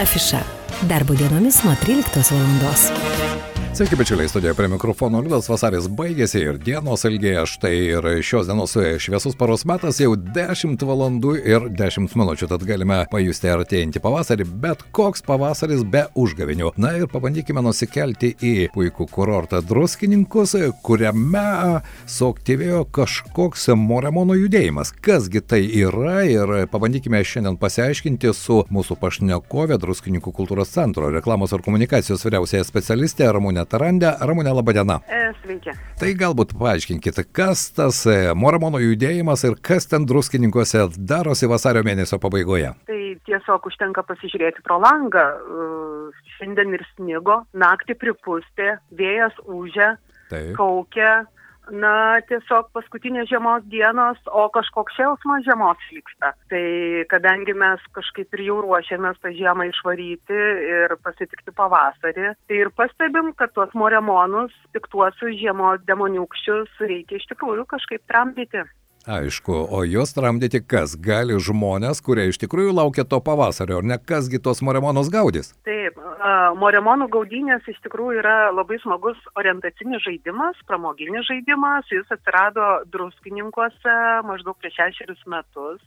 Афиша. Dar būdienomis nuo 13 valandos. Sveiki, bičiuliai, studijoje prie mikrofono Liudas Vasaris baigėsi ir dienos ilgėja. Štai ir šios dienos šviesus paros metas jau 10 valandų ir 10 minučių, tad galime pajusti artėjantį pavasarį, bet koks pavasaris be užgavinių. Na ir pabandykime nusikelti į puikų kurortą Druskininkus, kuriame suaktyvėjo kažkoks moremono judėjimas. Kasgi tai yra ir pabandykime šiandien pasiaiškinti su mūsų pašnekovė Druskininkų kultūros centro reklamos ir komunikacijos vyriausiaja specialistė Ramūnė Tarandė. Ramūnė, laba diena. E, sveiki. Tai galbūt paaiškinkite, kas tas e, Moramono judėjimas ir kas ten druskininkose darosi vasario mėnesio pabaigoje. Tai tiesiog užtenka pasižiūrėti pro langą. E, šiandien ir snigo, naktį pripustė, vėjas užė, Taip. kaukia. Na, tiesiog paskutinės žiemos dienos, o kažkoks šėlsmas žiemos vyksta. Tai kadangi mes kažkaip ir jau ruošiamės tą žiemą išvaryti ir pasitikti pavasarį, tai ir pastebim, kad tuos moremonus, piktuosius žiemos demoniukščius reikia iš tikrųjų kažkaip tramdyti. Aišku, o juos tramdyti kas? Gali žmonės, kurie iš tikrųjų laukia to pavasario, ar ne kasgi tos moremonus gaudys? Taip, moremonų gaudynės iš tikrųjų yra labai smagus orientacinis žaidimas, pramoginis žaidimas, jis atsirado druskininkuose maždaug prieš šešerius metus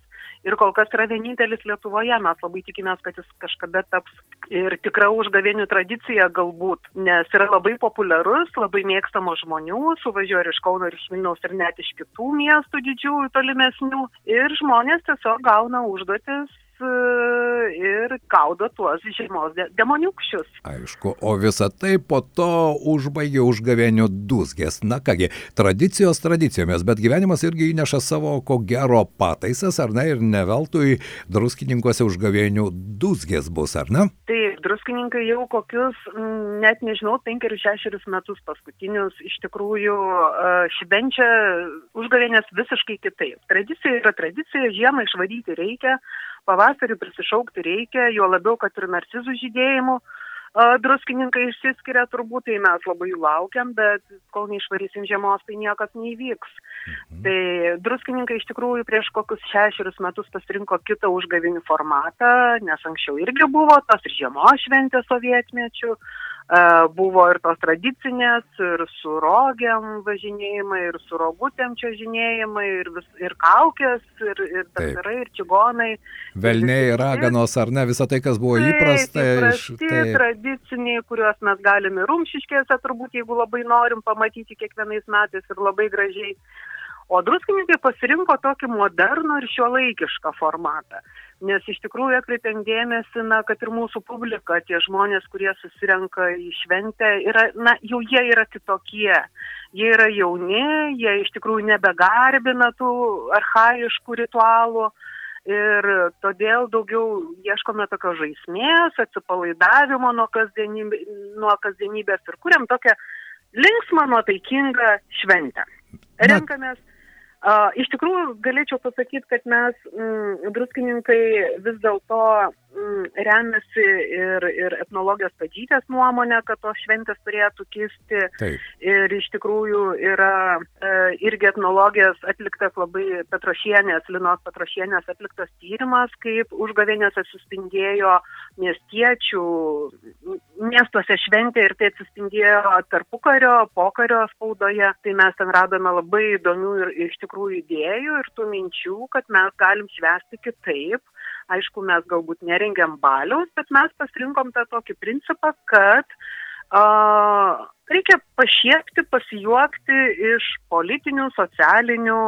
ir kol kas yra vienintelis Lietuvoje, mes labai tikimės, kad jis kažkada taps ir tikra užgavėnių tradicija galbūt, nes yra labai populiarus, labai mėgstamo žmonių, suvažiuoja ir iš Kauno, ir iš Vilniaus, ir net iš kitų miestų didžiųjų tolimesnių. Ir žmonės tiesiog gauna užduotis ir gaudo tuos žiemos de demoniukščius. Aišku, o visa tai po to užbaigė užgavėnių dusgės. Na kągi, tradicijos tradicijomis, bet gyvenimas irgi įneša savo ko gero pataisas, ar ne, ir neveltui druskininkose užgavėnių dusgės bus, ar ne? Taip, druskininkai jau kokius, m, net nežinau, penkerius šešerius metus paskutinius iš tikrųjų e, švenčia užgavėnės visiškai kitaip. Tradicija yra tradicija, žiemą išvaryti reikia, pavasarį prisišaukti reikia, jo labiau, kad ir narcizų žydėjimu. a, Druskininkai išsiskiria turbūt, tai mes labai jų laukiam, bet kol neišvarysim žiemos, tai niekas neįvyks. Mhm. Tai druskininkai iš tikrųjų prieš kokius šešerius metus pasirinko kitą užgavinių formatą, nes anksčiau irgi buvo tos ir žiemos šventė sovietmečių, e, buvo ir tos tradicinės, ir su rogiam važinėjimai, ir su rogutėm čia žinėjimai, ir, vis, ir kaukės, ir, ir daktarai, ir čigonai. Velniai, visi- raganos, ar ne, visą tai, kas buvo įprasta. Taip, iš- įprasti, taip. tradiciniai, kuriuos mes galime rumšiškėse, turbūt, jeigu labai norim pamatyti kiekvienais metais ir labai gražiai. O druskininkai pasirinko tokį modernų ir šiuolaikišką formatą. Nes iš tikrųjų atkreipiam dėmesį, na, kad ir mūsų publika, tie žmonės, kurie susirenka į šventę, yra, na, jau jie yra kitokie. Jie yra jauni, jie iš tikrųjų nebegarbina tų arhaiškų ritualų. Ir todėl daugiau ieškome tokios žaismės, atsipalaidavimo nuo, kasdienybė, nuo kasdienybės ir kuriam tokią linksmą, nuotaikingą šventę. Na- Renkamės. Uh, iš tikrųjų, galėčiau pasakyti, kad mes, mm, druskininkai, vis dėlto remiasi ir, ir etnologijos padžytės nuomonę, kad tos šventės turėtų kisti. Taip. Ir iš tikrųjų yra e, irgi etnologijos atliktas labai Petrošienės, Linos Petrošienės atliktas tyrimas, kaip užgavėnėse suspindėjo miestiečių miestuose šventė ir tai atsispindėjo tarpukario, pokario spaudoje. Tai mes ten radome labai įdomių ir iš tikrųjų idėjų ir tų minčių, kad mes galim švęsti kitaip. Aišku, mes galbūt nerengiam baliaus, bet mes pasirinkom tą tokį principą, kad a, reikia pašiekti, pasijuokti iš politinių, socialinių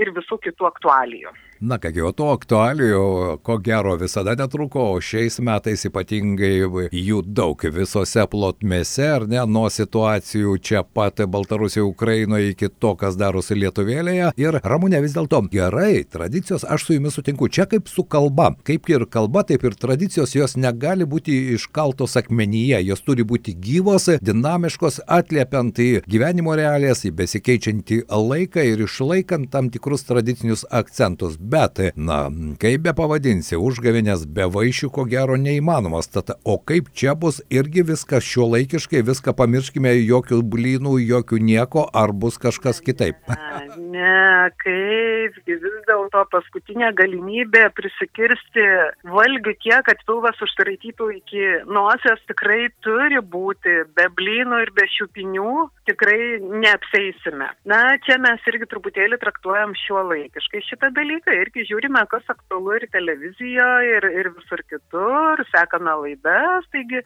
ir visų kitų aktualijų. Na kągi, o tų aktualijų, ko gero, visada netruko, o šiais metais ypatingai jų daug visose plotmėse, ar ne, nuo situacijų čia pat Baltarusijoje, Ukrainoje iki to, kas darosi Lietuvėlėje. Ir Ramūnė vis dėlto gerai, tradicijos, aš su jumis sutinku, čia kaip su kalba. Kaip ir kalba, taip ir tradicijos, jos negali būti iškaltos akmenyje, jos turi būti gyvos, dinamiškos, atliepiant į gyvenimo realijas, į besikeičiantį laiką ir išlaikant tam tikrus tradicinius akcentus. Bet, na, kaip be pavadinsi, užgavinės be vaišių ko gero neįmanomas. Tad, o kaip čia bus irgi viskas šio laikiškai, viską pamirškime, jokių blynų, jokių nieko, ar bus kažkas kitaip? Ne, kaip vis dėlto paskutinė galimybė prisikirsti valgių tiek, kad pilvas užtaraitytų iki nosios tikrai turi būti, be blynų ir be šiupinių tikrai neapseisime. Na, čia mes irgi truputėlį traktuojam šiuo laikiškai šitą dalyką, irgi žiūrime, kas aktualu ir televizijoje, ir, ir visur kitur, sekame laidas, taigi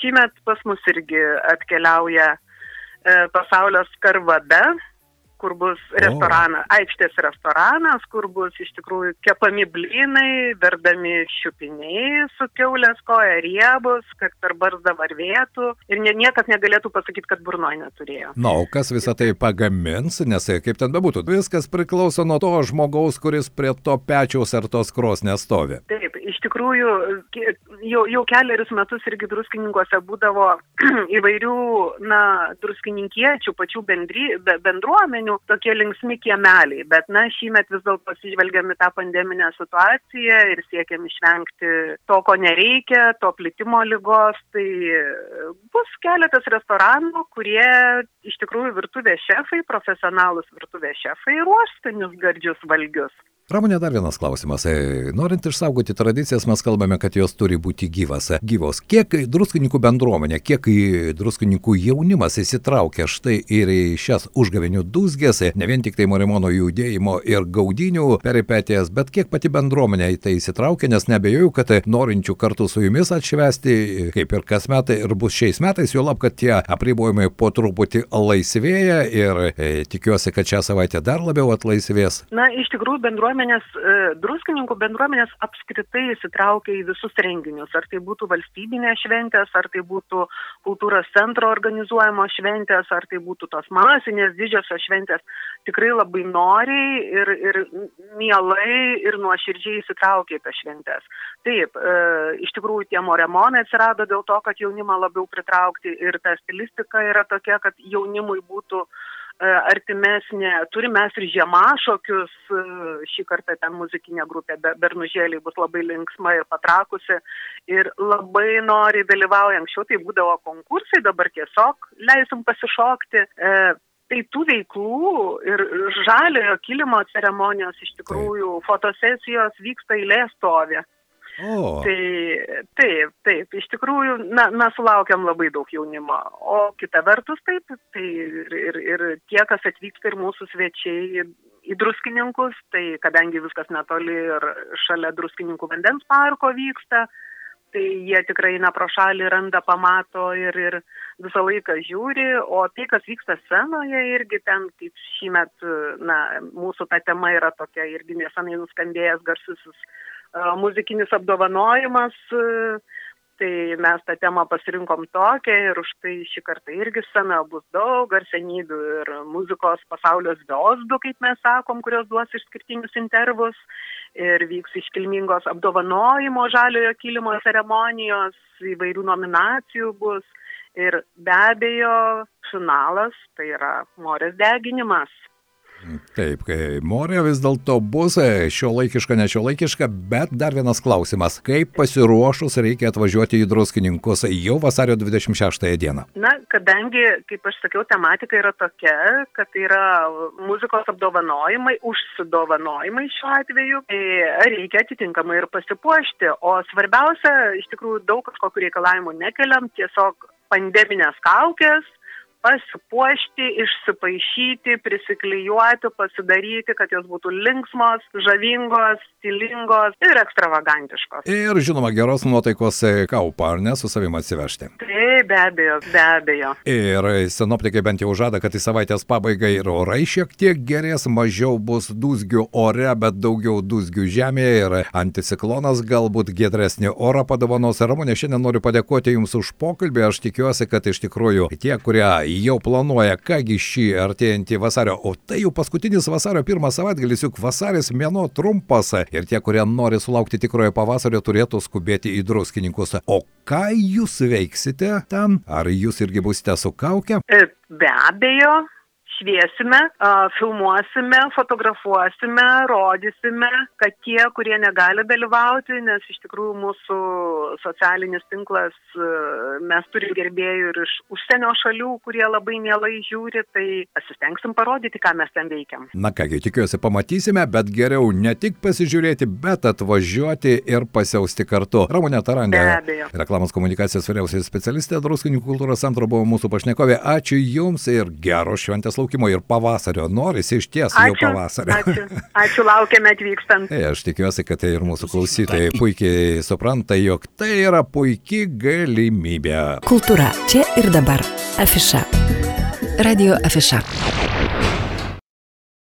šįmet pas mus irgi atkeliauja e, pasaulio skarvada, kur bus restoranas, oh. aikštės restoranas, kur bus iš tikrųjų kepami blynai, verdami šiupiniai su keulės koja, riebus, kad per barzdą varvėtų ir nie, niekas negalėtų pasakyti, kad burnoje neturėjo. Na, o kas visą tai pagamins, nes kaip ten bebūtų, viskas priklauso nuo to žmogaus, kuris prie to pečiaus ar tos krosnės stovi. Taip, iš tikrųjų, jau, jau keliarius metus irgi druskininkose būdavo įvairių, na, druskininkiečių, pačių bendry, bendruomenių žmonių tokie linksmi kiemeliai, bet na, šįmet vis dėlto pasižvelgiam į tą pandeminę situaciją ir siekiam išvengti to, ko nereikia, to plitimo lygos, tai bus keletas restoranų, kurie iš tikrųjų virtuvės šefai, profesionalus virtuvės šefai ruoš skanius gardžius valgius. Ramonė, dar vienas klausimas. E, norint išsaugoti tradicijas, mes kalbame, kad jos turi būti gyvas. Gyvos. Kiek druskininkų bendruomenė, kiek druskininkų jaunimas įsitraukia štai ir į šias užgavinių dūsgės, ne vien tik tai Morimono judėjimo ir gaudinių peripetijas, bet kiek pati bendruomenė į tai įsitraukia, nes nebejoju, kad norinčių kartu su jumis atšvesti, kaip ir kas metai, ir bus šiais metais, jo lab, kad tie apribojimai po truputį laisvėja ir e, tikiuosi, kad šią savaitę dar labiau atlaisvės. Na, iš tikrųjų, bendruomenė bendruomenės, e, druskininkų bendruomenės apskritai įsitraukia į visus renginius, ar tai būtų valstybinės šventės, ar tai būtų kultūros centro organizuojamos šventės, ar tai būtų tos masinės didžiosios šventės, tikrai labai noriai ir, ir mielai ir nuoširdžiai įsitraukia į tas šventės. Taip, e, iš tikrųjų tie moremonai atsirado dėl to, kad jaunimą labiau pritraukti ir ta stilistika yra tokia, kad jaunimui būtų E, artimesnė. Turim mes ir žiemašokius, e, šį kartą ten muzikinė grupė Bernužėliai bus labai linksma ir patrakusi ir labai nori dalyvauja. Anksčiau tai būdavo konkursai, dabar tiesiog leisim pasišokti. E, tai tų veiklų ir žaliojo kilimo ceremonijos iš tikrųjų fotosesijos vyksta eilė stovi. O. Tai taip, taip, iš tikrųjų, na, mes sulaukiam labai daug jaunimo, o kita vertus taip, tai ir, ir, ir tie, kas atvyksta ir mūsų svečiai į druskininkus, tai kadangi viskas netoli ir šalia druskininkų vandens parko vyksta, tai jie tikrai eina pro šalį, randa, pamato ir, ir visą laiką žiūri, o tai, kas vyksta scenoje, irgi ten, kaip šį metą, na, mūsų ta tema yra tokia irgi nesenai nuskambėjęs garsusis muzikinis apdovanojimas, tai mes tą temą pasirinkom tokią ir už tai šį kartą irgi scena bus daug garsenybių ir muzikos pasaulio zviosdų, kaip mes sakom, kurios duos išskirtinius intervus ir vyks iškilmingos apdovanojimo žaliojo kilimo ceremonijos, įvairių nominacijų bus ir be abejo finalas, tai yra morės deginimas. Taip, morė vis dėlto bus e, šio laikiška, ne šio laikiška, bet dar vienas klausimas. Kaip pasiruošus reikia atvažiuoti į druskininkus jau vasario 26 dieną? Na, kadangi, kaip aš sakiau, tematika yra tokia, kad tai yra muzikos apdovanojimai, užsidovanojimai šiuo atveju, tai reikia atitinkamai ir pasipuošti. O svarbiausia, iš tikrųjų, daug kažkokiu reikalavimu nekeliam, tiesiog pandeminės kaukės, pasipuošti, išsipaišyti, prisiklijuoti, pasidaryti, kad jos būtų linksmos, žavingos, stilingos ir ekstravagantiškos. Ir žinoma, geros nuotaikos kaupą, ar ne, su savimi atsivežti. Taip, be abejo, be abejo. Ir sinoptikai bent jau žada, kad į savaitės pabaigą ir orai šiek tiek gerės, mažiau bus dūzgių ore, bet daugiau dūzgių žemėje ir anticiklonas galbūt gedresnį orą padovanos. Ramūnė, šiandien noriu padėkoti Jums už pokalbį. Aš tikiuosi, kad iš tikrųjų tie, kurie jau planuoja, kągi šį artėjantį vasario, o tai jau paskutinis vasario pirmas savaitgalis, juk vasaris mėno trumpas ir tie, kurie nori sulaukti tikrojo pavasario, turėtų skubėti į druskininkus. O ką jūs veiksite ten? Ar jūs irgi būsite su kauke? E, be abejo, šviesime, filmuosime, fotografuosime, rodysime, kad tie, kurie negali dalyvauti, nes iš tikrųjų mūsų socialinis tinklas, mes turime gerbėjų ir iš užsienio šalių, kurie labai mielai žiūri, tai pasistengsim parodyti, ką mes ten veikiam. Na kągi, tikiuosi pamatysime, bet geriau ne tik pasižiūrėti, bet atvažiuoti ir pasiausti kartu. Ramonė Tarandė, reklamos komunikacijos vyriausiai specialistė, Druskinių kultūros centro buvo mūsų pašnekovė. Ačiū Jums ir gero šventės laukimo ir pavasario. Norisi iš ties jau pavasario. Ačiū, ačiū laukiame atvykstant. Tai aš tikiuosi, kad tai ir mūsų klausytojai puikiai supranta, jog tai yra puikia galimybė. Kultūra čia ir dabar. Afiša. Radio Afiša.